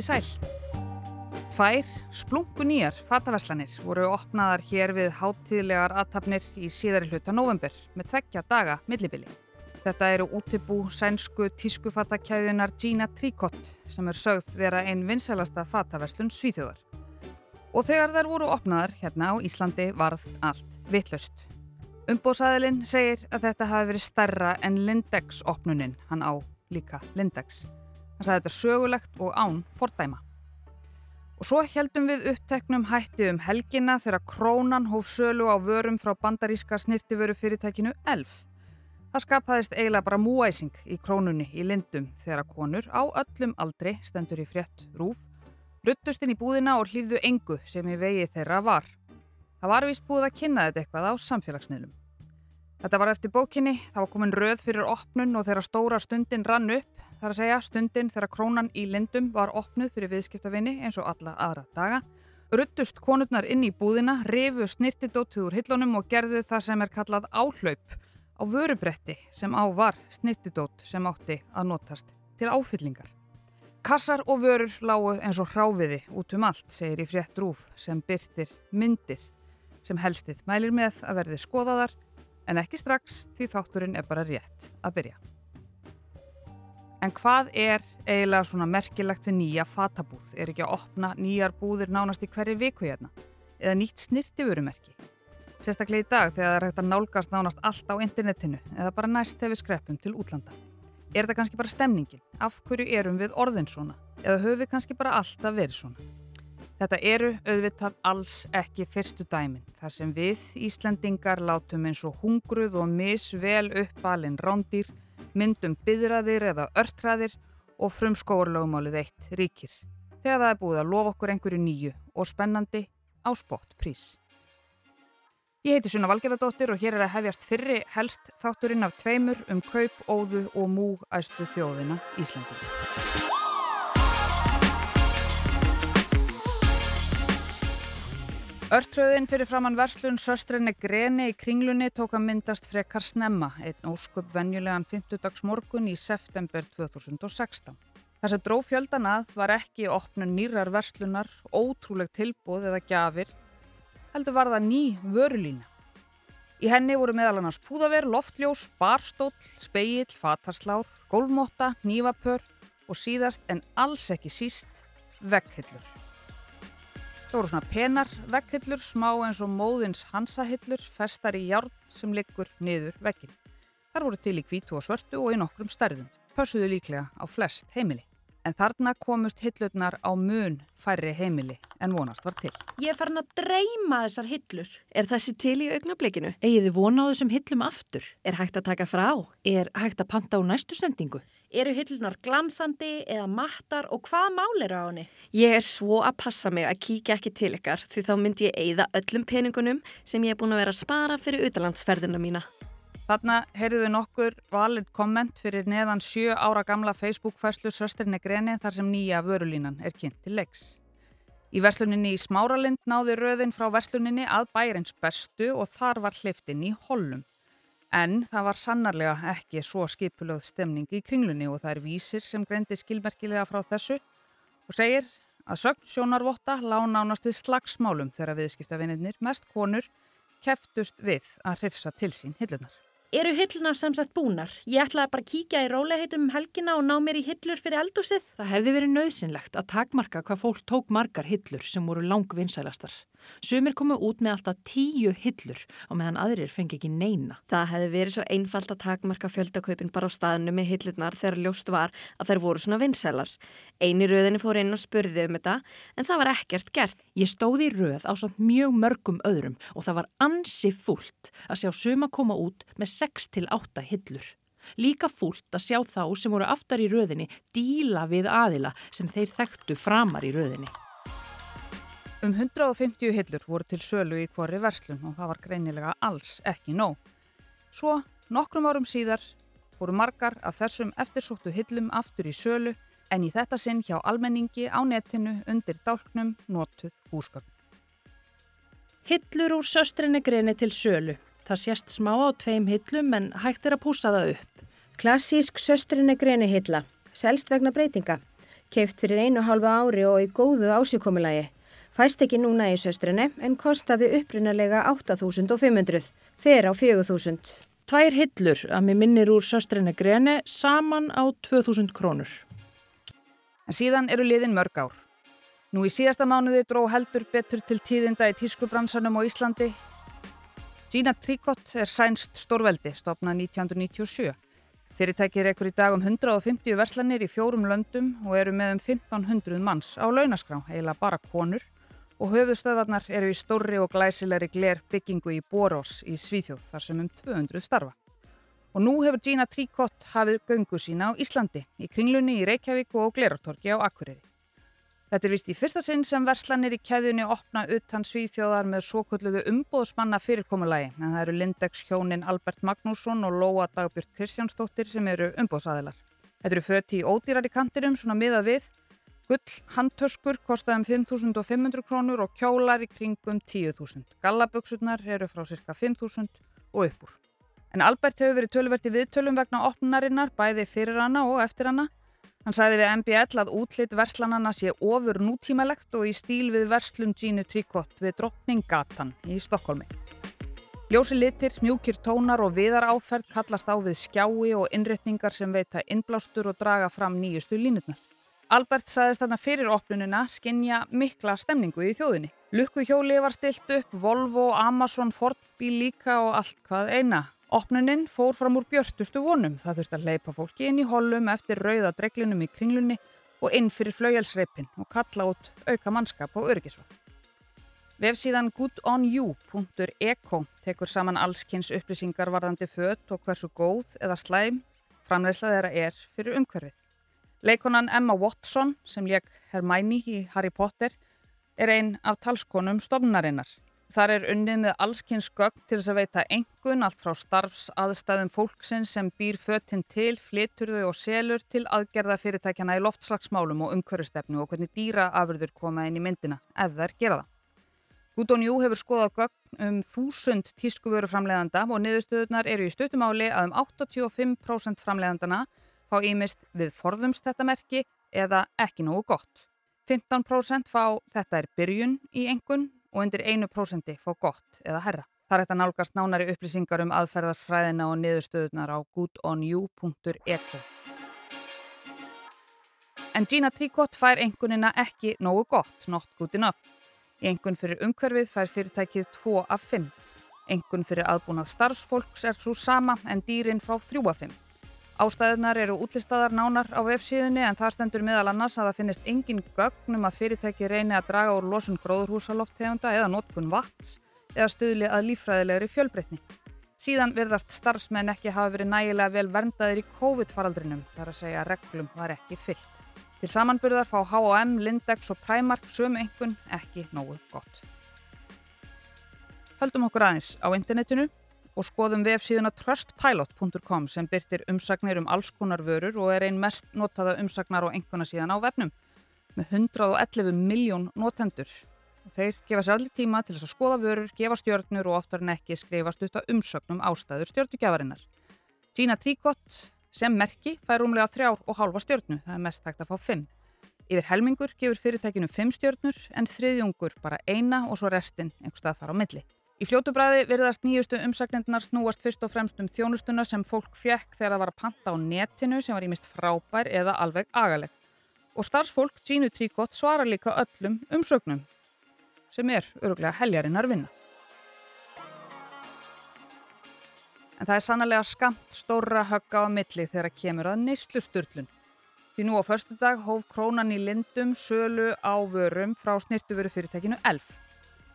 Komiði sæl. Tvær splungunýjar fataverslanir voru opnaðar hér við háttíðlegar aðtapnir í síðari hluta november með tveggja daga millibili. Þetta eru útibú sænsku tískufatakæðunar Gina Tricot sem er sögð vera einn vinsælasta fataverslun svíþjóðar. Og þegar þær voru opnaðar hérna á Íslandi varð allt vittlust. Umbóðsæðilinn segir að þetta hafi verið stærra en Lindex opnunin, hann á líka Lindex. Hann sagði þetta sögulegt og án fordæma. Og svo heldum við uppteknum hætti um helgina þegar krónan hóf sölu á vörum frá bandaríska snirtiföru fyrirtækinu ELF. Það skapaðist eiginlega bara múæsing í krónunni í lindum þegar konur á öllum aldri stendur í frétt rúf, ruttust inn í búðina og hlýfðu engu sem í vegi þeirra var. Það var vist búið að kynna þetta eitthvað á samfélagsmiðlum. Þetta var eftir bókinni, það var komin röð fyrir opnun og þegar stóra stundin rann upp þar að segja stundin þegar krónan í lindum var opnuð fyrir viðskiptavinni eins og alla aðra daga. Ruttust konurnar inn í búðina, rifu snirtidótið úr hillunum og gerðu það sem er kallað áhlaup á vörubretti sem á var snirtidót sem átti að notast til áfyllingar. Kassar og vörur lágu eins og hráfiði út um allt, segir í frétt rúf sem byrtir myndir sem helstið mælir með að verði skoðaðar en ekki strax því þátturinn er bara rétt að byrja. En hvað er eiginlega svona merkilegt við nýja fatabúð? Er ekki að opna nýjar búðir nánast í hverju viku hérna? Eða nýtt snirtiförumerki? Sérstaklega í dag þegar það er hægt að nálgast nánast allt á internetinu eða bara næst hefur skreppum til útlanda. Er þetta kannski bara stemningin? Af hverju erum við orðin svona? Eða höfum við kannski bara alltaf verið svona? Þetta eru auðvitað alls ekki fyrstu dæmin þar sem við Íslandingar látum eins og hungruð og misvel uppalinn rándýr myndum byðraðir eða örtraðir og frumskóarlögumálið eitt ríkir. Þegar það er búið að lofa okkur einhverju nýju og spennandi á spott prís. Ég heiti Sunna Valgerðardóttir og hér er að hefjast fyrri helst þátturinn af tveimur um kaup, óðu og mú æstu þjóðina Íslandi. Örtröðin fyrir framann verslun söstrinni Greni í kringlunni tók að myndast frekar snemma, einn ósköp venjulegan 50 dags morgun í september 2016. Það sem dróð fjöldan að var ekki opnun nýrar verslunar, ótrúleg tilbúð eða gjafir, heldur var það ný vörulína. Í henni voru meðal annars púðaver, loftljós, barstóll, speill, fatarslár, gólfmotta, nývapör og síðast en alls ekki síst vegghillur. Það voru svona penar vegghillur, smá eins og móðins hansahillur, festar í járn sem liggur niður veggin. Þar voru til í kvítu og svörtu og í nokkrum stærðum. Pössuðu líklega á flest heimili. En þarna komust hillurnar á mun færri heimili en vonast var til. Ég er farin að dreyma þessar hillur. Er þessi til í augnablikinu? Egið þið vona á þessum hillum aftur? Er hægt að taka frá? Er hægt að panta á næstu sendingu? Eru hillunar glansandi eða mattar og hvað mál eru á henni? Ég er svo að passa mig að kíkja ekki til ykkar því þá myndi ég eigða öllum peningunum sem ég er búin að vera að spara fyrir utalandsferðina mína. Þarna heyrðu við nokkur valið komment fyrir neðan sjö ára gamla Facebook-fæslu Söstrinni Greni þar sem nýja vörulínan er kynnt til leiks. Í versluninni í Smáralind náði röðin frá versluninni að bæreins bestu og þar var hliftin í hollum. En það var sannarlega ekki svo skipulögð stemning í kringlunni og það er vísir sem greindi skilmerkilega frá þessu og segir að sögn sjónarvotta lág nánast við slagsmálum þegar viðskiptavinnir mest konur keftust við að hrifsa til sín hillunar. Eru hilluna sem sagt búnar? Ég ætlaði bara að kíkja í róleheitum um helgina og ná mér í hillur fyrir eldúsið. Það hefði verið nöðsynlegt að takmarka hvað fólk tók margar hillur sem voru langvinnsælastar. Sumir komu út með alltaf tíu hillur og meðan aðrir fengi ekki neina. Það hefði verið svo einfalt að takmarka fjöldaköpin bara á staðinu með hillurnar þegar ljóst var að þær voru svona vinsælar. Einu röðinni fór inn og spurði um þetta en það var ekkert gert. Ég stóði í röð á samt mjög mörgum öðrum og það var ansi fullt að sjá suma koma út með 6-8 hillur. Líka fullt að sjá þá sem voru aftar í röðinni díla við aðila sem þeir þekktu framar í röðinni. Um 150 hillur voru til sölu í hverju verslun og það var greinilega alls ekki nóg. Svo, nokkrum árum síðar, voru margar af þessum eftirsóttu hillum aftur í sölu en í þetta sinn hjá almenningi á netinu undir dálknum notuð húsgögn. Hillur úr söstrinni greini til sölu. Það sést smá á tveim hillum en hægt er að púsa það upp. Klassísk söstrinni greini hilla. Selst vegna breytinga. Keift fyrir einu halva ári og í góðu ásjökomulagi. Fæst ekki núna í söstrinni en kostaði upprunalega 8.500, fer á 4.000. Tvær hillur að mér minnir úr söstrinni greni saman á 2.000 krónur. En síðan eru liðin mörg ár. Nú í síðasta mánuði dró heldur betur til tíðinda í tískubransanum á Íslandi. Gina Tricot er sænst stórveldi, stopnað 1997. Fyrirtækið er ekkur í dag um 150 verslanir í fjórum löndum og eru með um 1500 manns á launaskrá, eiginlega bara konur og höfustöðvarnar eru í stórri og glæsilegri gler byggingu í Boros í Svíþjóð þar sem um 200 starfa. Og nú hefur Gina Tricot hafið göngu sína á Íslandi, í kringlunni í Reykjavík og Glerartorki á Akureyri. Þetta er vist í fyrsta sinn sem verslanir í keðjunni opna utan svíþjóðar með svo kulluðu umbóðsmanna fyrirkomulagi en það eru Lindex hjónin Albert Magnússon og Lóa Dagbjörn Kristjánsdóttir sem eru umbóðsaðilar. Þetta eru föti í ódýrar í kantirum svona miðað við. Gull handtöskur kostaðum 5.500 krónur og kjólar í kringum 10.000. Gallaböksurnar eru frá cirka 5.000 og uppúr. En Albert hefur verið tölverti viðtölum vegna opnarinnar bæði fyrir hana og eftir hana Hann sagði við MBL að útlitt verslanana sé ofur nútímalegt og í stíl við verslun Gínu Tríkott við Drottninggatan í Stokkólmi. Ljósi litir, mjúkir tónar og viðar áferð kallast á við skjái og innretningar sem veita innblástur og draga fram nýjustu línutnar. Albert sagðist þarna fyrir opnununa skinja mikla stemningu í þjóðinni. Lukkuhjóli var stilt upp, Volvo, Amazon, Ford bíl líka og allt hvað eina. Opnuninn fór fram úr björtustu vonum. Það þurfti að leipa fólki inn í hollum eftir rauða dreglunum í kringlunni og inn fyrir flaujalsreipin og kalla út auka mannskap og örgisvall. Vefsíðan goodonyou.eco tekur saman allskynns upplýsingar varðandi fött og hversu góð eða slæm framleysla þeirra er fyrir umhverfið. Leikonan Emma Watson sem leik Hermione í Harry Potter er einn af talskonum stofnarinnar. Þar er unnið með allskynns gögn til þess að veita engun allt frá starfsaðstæðum fólksins sem býr fötinn til, flitur þau og selur til aðgerða fyrirtækjana í loftslagsmálum og umhverfstefnu og hvernig dýraafurður koma inn í myndina ef þær gera það. Gudon Jú hefur skoðað gögn um þúsund tískuvöru framleiðanda og niðurstöðunar eru í stötumáli að um 85% framleiðandana fá ímist við forðumst þetta merki eða ekki nógu gott. 15% fá þetta er byrjun í engun og undir 1% fá gott eða herra. Það er þetta nálgast nánari upplýsingar um aðferðarfræðina og niðurstöðunar á goodonyou.eco. En Gina Tricot fær engunina ekki nógu gott, not good enough. Engun fyrir umhverfið fær fyrirtækið 2 af 5. Engun fyrir aðbúnað starfsfólks er svo sama en dýrin fá 3 af 5. Ástæðunar eru útlistaðar nánar á vefsíðunni en það stendur meðal annars að það finnist engin gögnum að fyrirtæki reyni að draga úr losun gróðurhúsaloftegunda eða notkun vats eða stuðli að lífræðilegri fjölbreytni. Síðan virðast starfsmenn ekki hafa verið nægilega vel verndaðir í COVID-faraldrinum þar að segja að reglum var ekki fyllt. Til samanburðar fá H&M, Lindex og Primark sömu engun ekki nógu gott. Höldum okkur aðeins á internetinu og skoðum vefsíðuna trustpilot.com sem byrtir umsagnir um alls konar vörur og er einn mest notaða umsagnar og enguna síðan á vefnum með 111 miljón notendur. Og þeir gefa sér allir tíma til þess að skoða vörur, gefa stjórnur og oftar en ekki skrifast út á umsögnum ástæður stjórnugjafarinnar. Gina Tricot sem merki fær rúmlega þrjár og hálfa stjórnu, það er mest hægt að fá fimm. Yfir helmingur gefur fyrirtækinu fimm stjórnur en þriðjungur bara eina og svo restinn einhverstað þar á milli. Í fljótubræði virðast nýjustu umsagnindunar snúast fyrst og fremst um þjónustuna sem fólk fjekk þegar það var að panta á netinu sem var ímist frábær eða alveg agaleg. Og starfsfólk Gínu Tríkott svarar líka öllum umsögnum sem er öruglega heljarinnar vinna. En það er sannlega skamt stóra högga á milli þegar kemur að neyslu störtlun. Því nú á förstu dag hóf krónan í lindum sölu á vörum frá snirtuvöru fyrirtekinu 11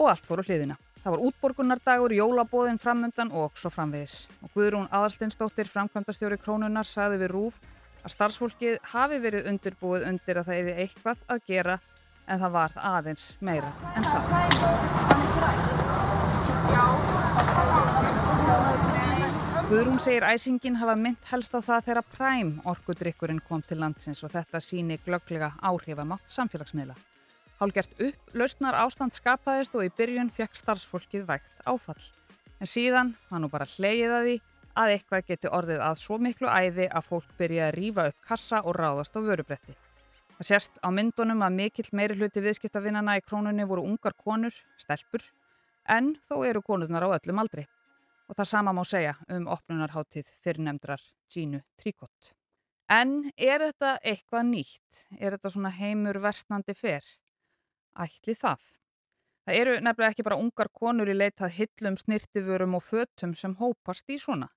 og allt fór á hliðina. Það var útborgunardagur, jólabóðin framundan og svo framvegis. Og Guðrún Aðarsteinsdóttir, framkvæmdastjóri Krónunar, sagði við Rúf að starfsfólkið hafi verið undirbúið undir að það eði eitthvað að gera en það var aðeins meira en það. Guðrún segir æsingin hafa mynd helst á það þegar præm orkudrykkurinn kom til landsins og þetta síni glögglega áhrifamátt samfélagsmiðla. Hálgert upp, lausnar ástand skapaðist og í byrjun fekk starfsfólkið vægt áfall. En síðan var nú bara hlegið að því að eitthvað geti orðið að svo miklu æði að fólk byrja að rýfa upp kassa og ráðast á vörubretti. Það sést á myndunum að mikill meiri hluti viðskiptavinnana í krónunni voru ungar konur, stelpur, en þó eru konurnar á öllum aldri. Og það sama má segja um opnunarháttíð fyrirnemdrar Gínu Tríkott. En er þetta eitthvað nýtt? Er þetta svona heimur vestnandi fer? Ætli það. Það eru nefnilega ekki bara ungar konur í leitað hillum, snirtiförum og fötum sem hópast í svona.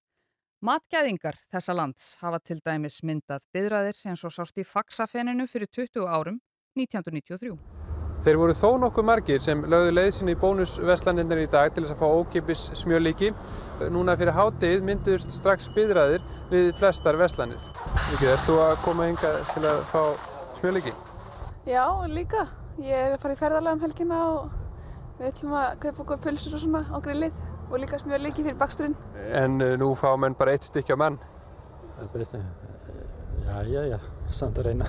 Matgæðingar þessa lands hafa til dæmis myndað byðraðir eins og sást í faksafeninu fyrir 20 árum 1993. Þeir voru þó nokkuð margir sem lögðu leiðsynni í bónusveslaninnar í dag til þess að fá ókipis smjörlíki. Núna fyrir hátið mynduðust strax byðraðir við flestar veslanir. Mikið, erst þú að koma hinga til að fá smjörlíki? Já, líka. Ég er að fara í ferðarlega um helgina og við ætlum að kaupa okkur pulsur og svona á grillið og líka smjör líki fyrir baksturinn. En uh, nú fá menn bara eitt stykki á er best, já, já, já, samt að reyna.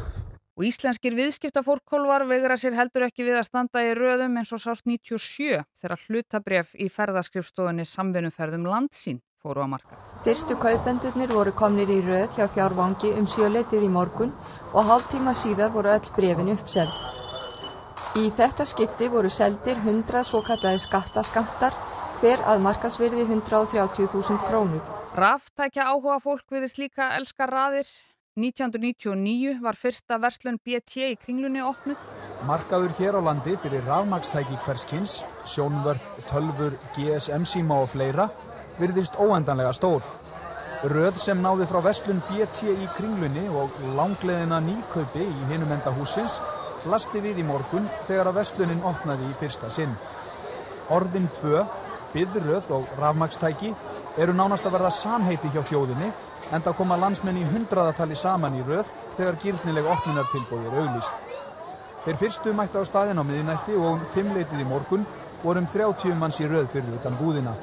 Og íslenskir viðskiptafórkólvar vegra sér heldur ekki við að standa í röðum eins og sást 97 þegar hlutabref í ferðaskrifstofunni samvinnumferðum landsín fóru á marka. Fyrstu kaupendurnir voru komnir í röð hjá fjárvangi um sjöleitið í morgun og hálf tíma síðar voru öll brefin uppseld. Í þetta skipti voru seldir 100 svo kallaði skattaskamtar hver að markasverði 130.000 krónur. Ráftækja áhuga fólk viðist líka elska raðir. 1999 var fyrsta verslun BT í kringlunni opnuð. Markaður hér á landi fyrir rafmakstæki hverskins, sjónvörp, tölfur, GSM-síma og fleira virðist óendanlega stór. Röð sem náði frá verslun BT í kringlunni og langleðina nýkaupi í hinumenda húsins lasti við í morgun þegar að verslunin opnaði í fyrsta sinn. Orðin 2 byðröð og rafmakstæki eru nánast að verða samheiti hjá þjóðinni en það koma landsmenn í hundraðatali saman í röð þegar gildnileg opnunartilbóð er auglýst. Þeir fyrstu mætti á staðin á miðinætti og um fimmleitið í morgun vorum 30 manns í röð fyrir utan búðina.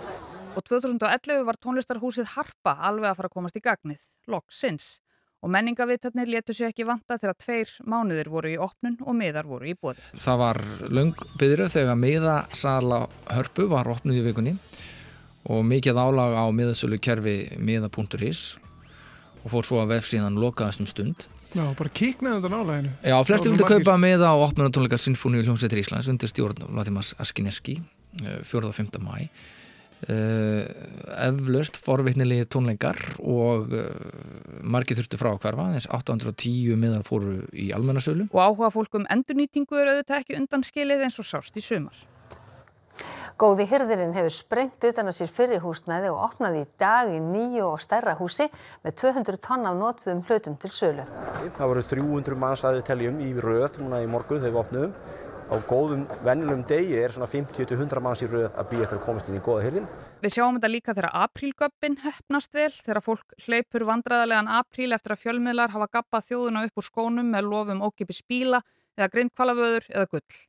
Og 2011 var tónlistarhúsið Harpa alveg að fara að komast í gagnið, loksins og menningavitarnir letu sér ekki vanta þegar tveir mánuðir voru í opnun og miðar voru í bóði. Það var lung byrjuð þegar miðasala hörpu var opnuð í vikunni og mikið álag á miðasölu kerfi miða.is og fór svo að vefsíðan lokaðast um stund. Já, bara kíknaði undan álæginu. Já, flesti vildi kaupa miða á opnunatónleikar Sinfóníu hljómsveitir Íslands undir stjórn Vladimars Askineski 4. og 5. mæ Uh, eflaust forvittnilegi tónleikar og uh, margir þurftu frá að hverfa þess 810 miðar fóru í almennasölu og áhuga fólkum endurnýtingu er auðvitað ekki undan skilið eins og sást í sumar. Góði hyrðirinn hefur sprengt utan á sér fyrir húsnæði og opnaði í dag í nýju og stærra húsi með 200 tonn af notuðum hlutum til sölu. Það voru 300 manns aðeins teljum í röð núna í morgun þegar við opnum á góðum, vennilegum degi er svona 50-100 manns í rauð að býja eftir að komast inn í goða hyrðin. Við sjáum þetta líka þegar aprílgöppin hefnast vel, þegar fólk hleypur vandræðarlegan apríl eftir að fjölmiðlar hafa gappað þjóðuna upp úr skónum með lofum ókipi spíla eða grindkvalavöður eða gull.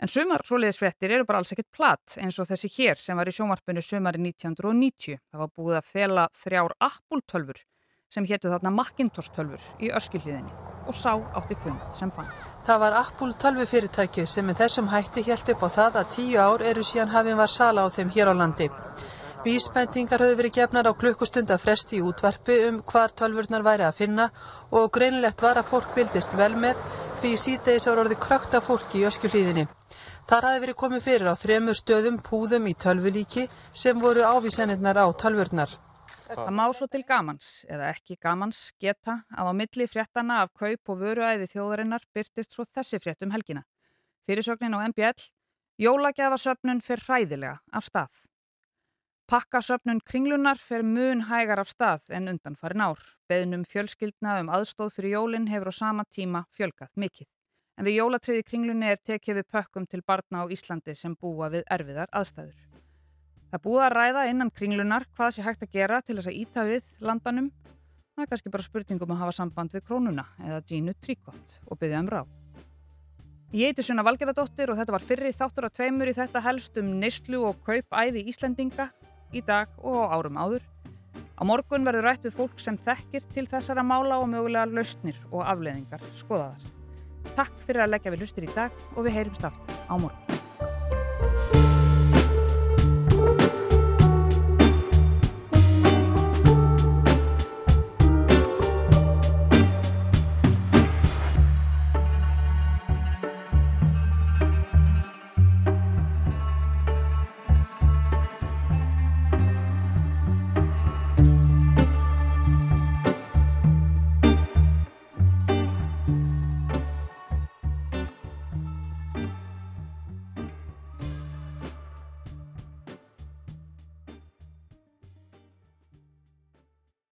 En sumar svoleiðisfrettir eru bara alls ekkert platt eins og þessi hér sem var í sjómarpunni sumari 1990. Það var búið að fela þrjár Apple-tölfur sem héttu þarna Macintosh-tölfur í öskilíðinni og sá átti fund sem fann. Það var Apple tölvufyrirtæki sem með þessum hætti held upp á það að tíu ár eru síðan hafinn var sala á þeim hér á landi. Vísbendingar höfðu verið gefnar á klukkustund að fresti í útvarpi um hvar tölvurnar væri að finna og greinlegt var að fólk vildist vel með því síðdeis ára orði krökta fólki í öskjuhlýðinni. Þar hafi verið komið fyrir á þremur stöðum púðum í tölvulíki sem voru ávísanirnar á tölvurnar. Það má svo til gamans, eða ekki gamans, geta að á milli fréttana af kaup og vöruæði þjóðarinnar byrtist svo þessi frétt um helgina. Fyrirsögnin á MBL, jólagjafasöfnun fyrir hræðilega af stað. Pakkasöfnun kringlunar fyrir mun hægar af stað en undan farin ár. Beðnum fjölskyldna um aðstóð fyrir jólinn hefur á sama tíma fjölgat mikið. En við jólatriði kringlunni er tekið við pökkum til barna á Íslandi sem búa við erfiðar aðstæður. Það búið að ræða innan kringlunar hvað sé hægt að gera til þess að íta við landanum. Það er kannski bara spurningum að hafa samband við krónuna eða Gínu Tríkott og byggja um ráð. Ég heiti Suna Valgeradóttir og þetta var fyrri þáttur að tveimur í þetta helst um neyslu og kaupæði Íslendinga í dag og árum áður. Á morgun verður rætt við fólk sem þekkir til þessara mála og mögulega lausnir og afleðingar skoðaðar. Takk fyrir að leggja við lustir í dag og við heyrumst aftur á morgun.